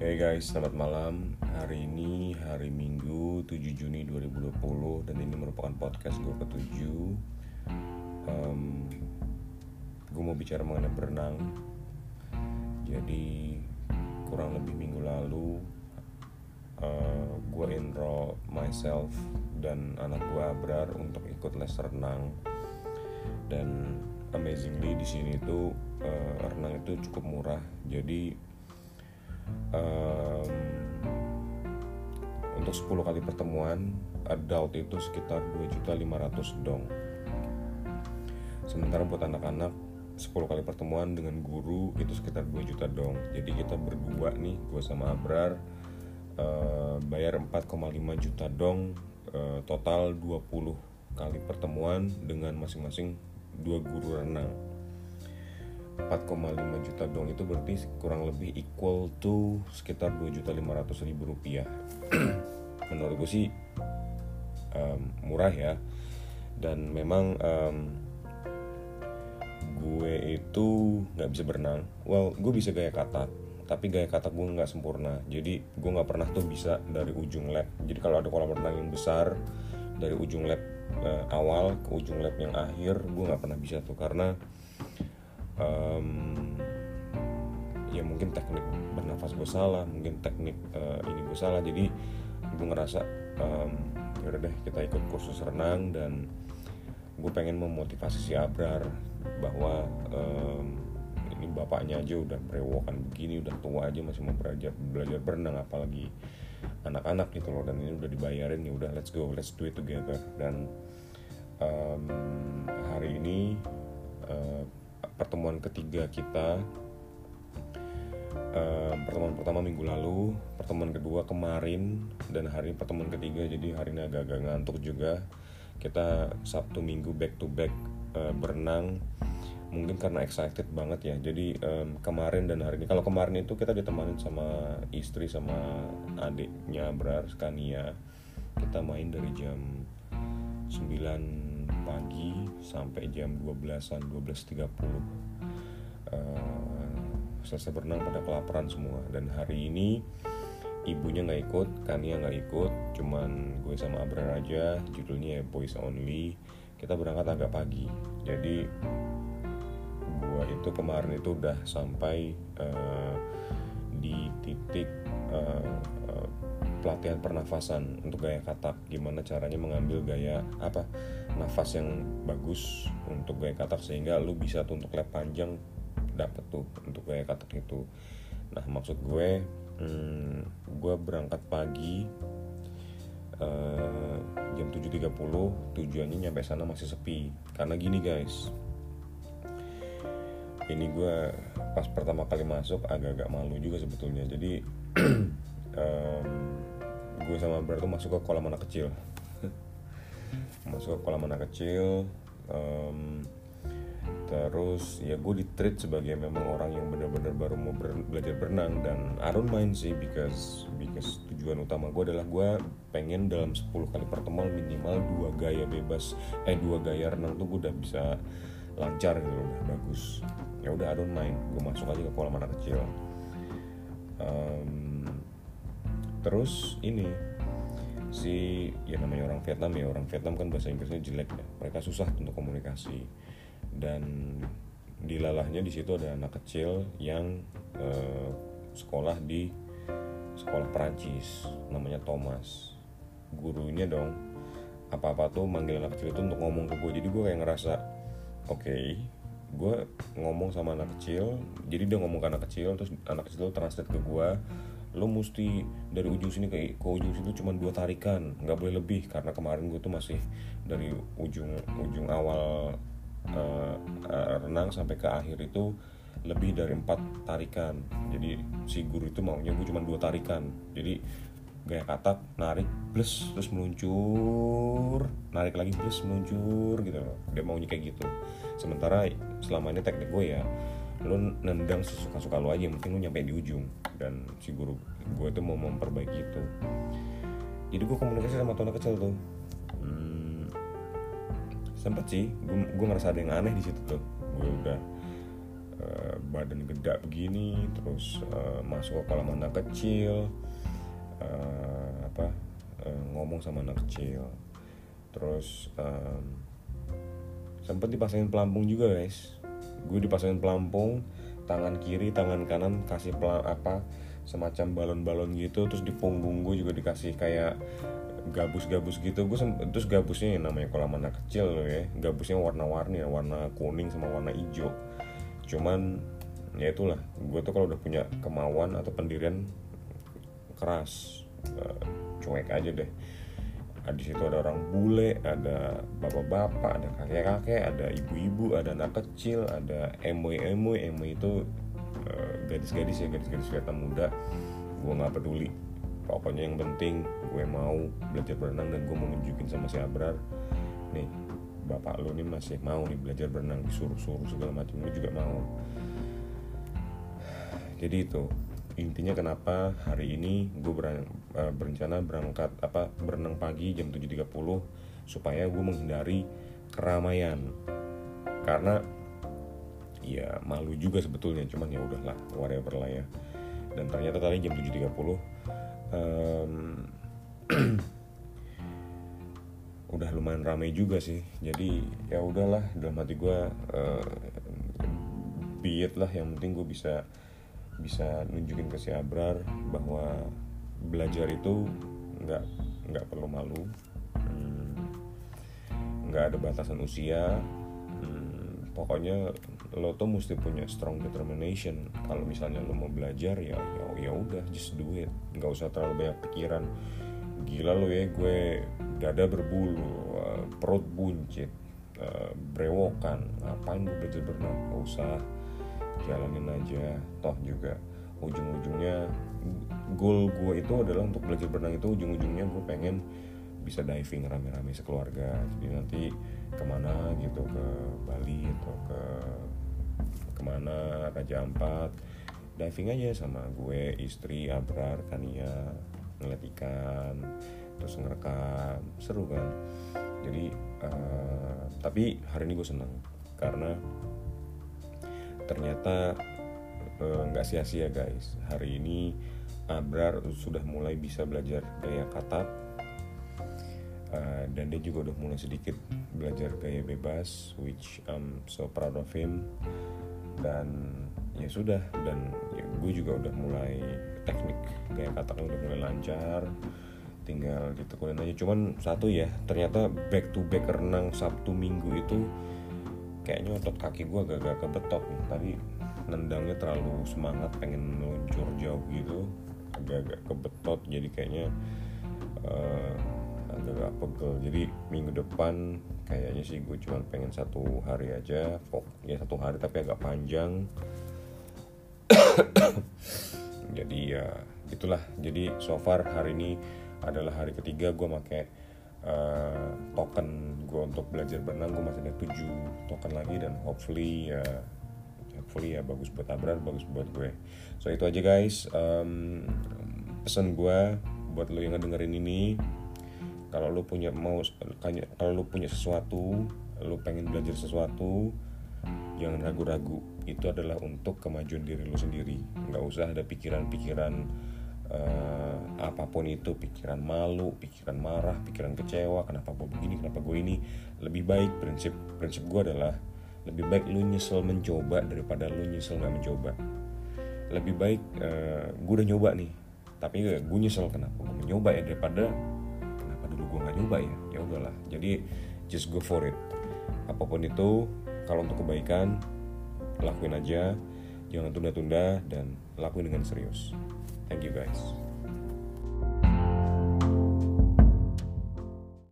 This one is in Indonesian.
Hey guys, selamat malam. Hari ini hari Minggu 7 Juni 2020 dan ini merupakan podcast gue ke-7. Um, gue mau bicara mengenai berenang. Jadi kurang lebih minggu lalu uh, gue enroll myself dan anak gue Abrar untuk ikut les renang. Dan amazingly di sini tuh uh, renang itu cukup murah. Jadi um, untuk 10 kali pertemuan adult itu sekitar 2.500 dong. Sementara buat anak-anak 10 kali pertemuan dengan guru itu sekitar 2 juta dong. Jadi kita berdua nih gue sama Abrar uh, bayar 4,5 juta dong. Uh, total 20 kali pertemuan dengan masing-masing dua guru renang 4,5 juta dong itu berarti kurang lebih equal to sekitar 2 juta 500 ribu rupiah. Menurut gue sih um, murah ya. Dan memang um, gue itu nggak bisa berenang. Well gue bisa gaya katak tapi gaya katak gue nggak sempurna. Jadi gue nggak pernah tuh bisa dari ujung lab jadi kalau ada kolam renang yang besar dari ujung lab uh, awal ke ujung lab yang akhir gue nggak pernah bisa tuh. Karena um, ya mungkin teknik bernafas gue salah mungkin teknik uh, ini gue salah. Jadi gue ngerasa um, yaudah deh kita ikut kursus renang dan gue pengen memotivasi si Abrar bahwa um, ini bapaknya aja udah berewokan begini udah tua aja masih mau belajar belajar berenang apalagi anak-anak gitu loh. Dan ini udah dibayarin ya udah let's go let's do it together. Dan um, hari ini uh, pertemuan ketiga kita uh, pertemuan pertama minggu lalu pertemuan kedua kemarin dan hari pertemuan ketiga jadi hari ini agak-agak ngantuk juga. Kita sabtu minggu back to back uh, berenang mungkin karena excited banget ya. Jadi um, kemarin dan hari ini kalau kemarin itu kita ditemani sama istri sama adiknya Brar Skania kita main dari jam 9 pagi sampai jam 12-an 12.30 uh, selesai berenang pada kelaparan semua. Dan hari ini ibunya nggak ikut Kania nggak ikut cuman gue sama Abrar aja judulnya ya Boys Only. Kita berangkat agak pagi. Jadi gue itu kemarin itu udah sampai uh, di titik uh, pelatihan pernafasan untuk gaya katak. Gimana caranya mengambil gaya apa nafas yang bagus untuk gaya katak sehingga lu bisa tuh untuk lap panjang dapet tuh untuk gaya katak itu. Nah maksud gue hmm, gue berangkat pagi uh, jam 7.30 tujuannya nyampe sana masih sepi. Karena gini guys. Ini gue pas pertama kali masuk agak-agak malu juga sebetulnya. Jadi um, gue sama Bro tuh masuk ke kolam anak kecil. Masuk ke kolam anak kecil um, terus ya gue di treat sebagai memang orang yang benar-benar baru mau ber belajar berenang. Dan I don't mind sih because because tujuan utama gue adalah gue pengen dalam 10 kali pertemuan minimal dua gaya bebas eh dua gaya renang tuh gue udah bisa lancar gitu loh bagus. Ya udah I don't mind. Gue masuk aja ke kolam anak kecil terus ini si ya namanya orang Vietnam ya orang Vietnam kan bahasa Inggrisnya jelek ya. Mereka susah untuk komunikasi. Dan dilalahnya di situ ada anak kecil yang uh, sekolah di sekolah Perancis namanya Thomas. Gurunya dong apa-apa tuh manggil anak kecil itu untuk ngomong ke gue jadi gue kayak ngerasa oke okay, gue ngomong sama anak kecil. Jadi dia ngomong ke anak kecil terus anak kecil itu translate ke gue lo mesti dari ujung sini ke, ke ujung situ cuma dua tarikan nggak boleh lebih. Karena kemarin gue tuh masih dari ujung ujung awal uh, uh, renang sampai ke akhir itu lebih dari empat tarikan. Jadi si guru itu maunya gue cuma dua tarikan. Jadi gaya katak narik plus terus meluncur. Narik lagi plus meluncur gitu loh. Dia maunya kayak gitu. Sementara selama ini teknik gue ya lo nendang sesuka-suka lo aja yang penting lo nyampe di ujung dan si guru gue itu mau memperbaiki itu. Jadi gue komunikasi sama tuan kecil tuh. Hmm, sempet sih gue, gue ngerasa ada yang aneh di situ tuh. Gue udah uh, badan gede begini terus uh, masuk ke kolam anak kecil uh, apa uh, ngomong sama anak kecil. Terus um, sempet dipasangin pelampung juga guys. Gue dipasangin pelampung tangan kiri tangan kanan kasih pelang apa semacam balon-balon gitu terus di punggung gue juga dikasih kayak gabus-gabus gitu. Gue terus gabusnya namanya kolam anak kecil loh ya gabusnya warna-warni warna kuning sama warna hijau. Cuman ya itulah gue tuh kalau udah punya kemauan atau pendirian keras uh, cuek aja deh di situ ada orang bule ada bapak-bapak ada kakek-kakek ada ibu-ibu ada anak kecil ada emoy-emoy emoy itu uh, gadis-gadis ya gadis-gadis Vietnam muda. Gue nggak peduli. Pokoknya yang penting gue mau belajar berenang dan gue mau nunjukin sama si Abrar. Nih bapak lo nih masih mau nih belajar berenang disuruh-suruh segala macam gue juga mau. Jadi itu intinya kenapa hari ini gue ber, uh, berencana berangkat apa berenang pagi jam 7.30 supaya gue menghindari keramaian. Karena ya malu juga sebetulnya cuman ya udahlah whatever lah ya. Dan ternyata tadi jam 7.30 um, udah lumayan ramai juga sih. Jadi ya udahlah dalam hati gue uh, lah yang penting gue bisa bisa nunjukin ke si Abrar bahwa belajar itu nggak nggak perlu malu. Hmm, nggak hmm, ada batasan usia. Hmm, pokoknya lo tuh mesti punya strong determination. Kalau misalnya lo mau belajar ya ya ya udah just do it. Nggak usah terlalu banyak pikiran. Gila lo ya gue dada berbulu uh, perut buncit uh, brewokan. Ngapain gue belajar berenang? Gak usah jalanin aja. Toh juga ujung-ujungnya goal gue itu adalah untuk belajar berenang itu ujung-ujungnya gue pengen bisa diving rame-rame sekeluarga. Jadi nanti ke mana gitu ke Bali atau ke ke mana Raja Ampat. Diving aja sama gue istri Abrar Kania ngeliat ikan terus ngerekam. Seru kan? Jadi uh, tapi hari ini gue seneng karena ternyata eh, nggak uh, sia-sia guys. Hari ini Abrar sudah mulai bisa belajar gaya katak uh, dan dia juga udah mulai sedikit belajar gaya bebas which I'm so proud of him. Dan ya sudah dan ya gue juga udah mulai teknik kayak katakan udah mulai lancar. Tinggal ditekunin aja. Cuman satu ya ternyata back to back renang sabtu minggu itu kayaknya otot kaki gue agak-agak kebetok nih. Tadi nendangnya terlalu semangat pengen meluncur jauh gitu. Agak-agak kebetot jadi kayaknya uh, agak-agak pegel. Jadi minggu depan kayaknya sih gue cuma pengen satu hari aja fok ya satu hari tapi agak panjang. Jadi ya itulah. Jadi so far hari ini adalah hari ketiga gue pakai uh, token gue untuk belajar berenang gue masih ada tujuh token lagi dan hopefully ya hopefully ya bagus buat Abrar bagus buat gue. So itu aja guys. Um, pesan gue buat lo yang ngedengerin ini kalau lu punya mau kalau lu punya sesuatu lu pengen belajar sesuatu jangan ragu-ragu. Itu adalah untuk kemajuan diri lu sendiri. Nggak usah ada pikiran-pikiran uh, apa pun itu pikiran malu pikiran marah pikiran kecewa kenapa gue begini kenapa gue ini. Lebih baik prinsip prinsip gue adalah lebih baik lu nyesel mencoba daripada lu nyesel nggak mencoba. Lebih baik uh, gue udah nyoba nih tapi gue nyesel kenapa gue mencoba ya daripada gue nggak nyoba ya? Ya udahlah. Jadi just go for it. Apa pun itu kalau untuk kebaikan lakuin aja. Jangan tunda-tunda dan lakuin dengan serius thank you guys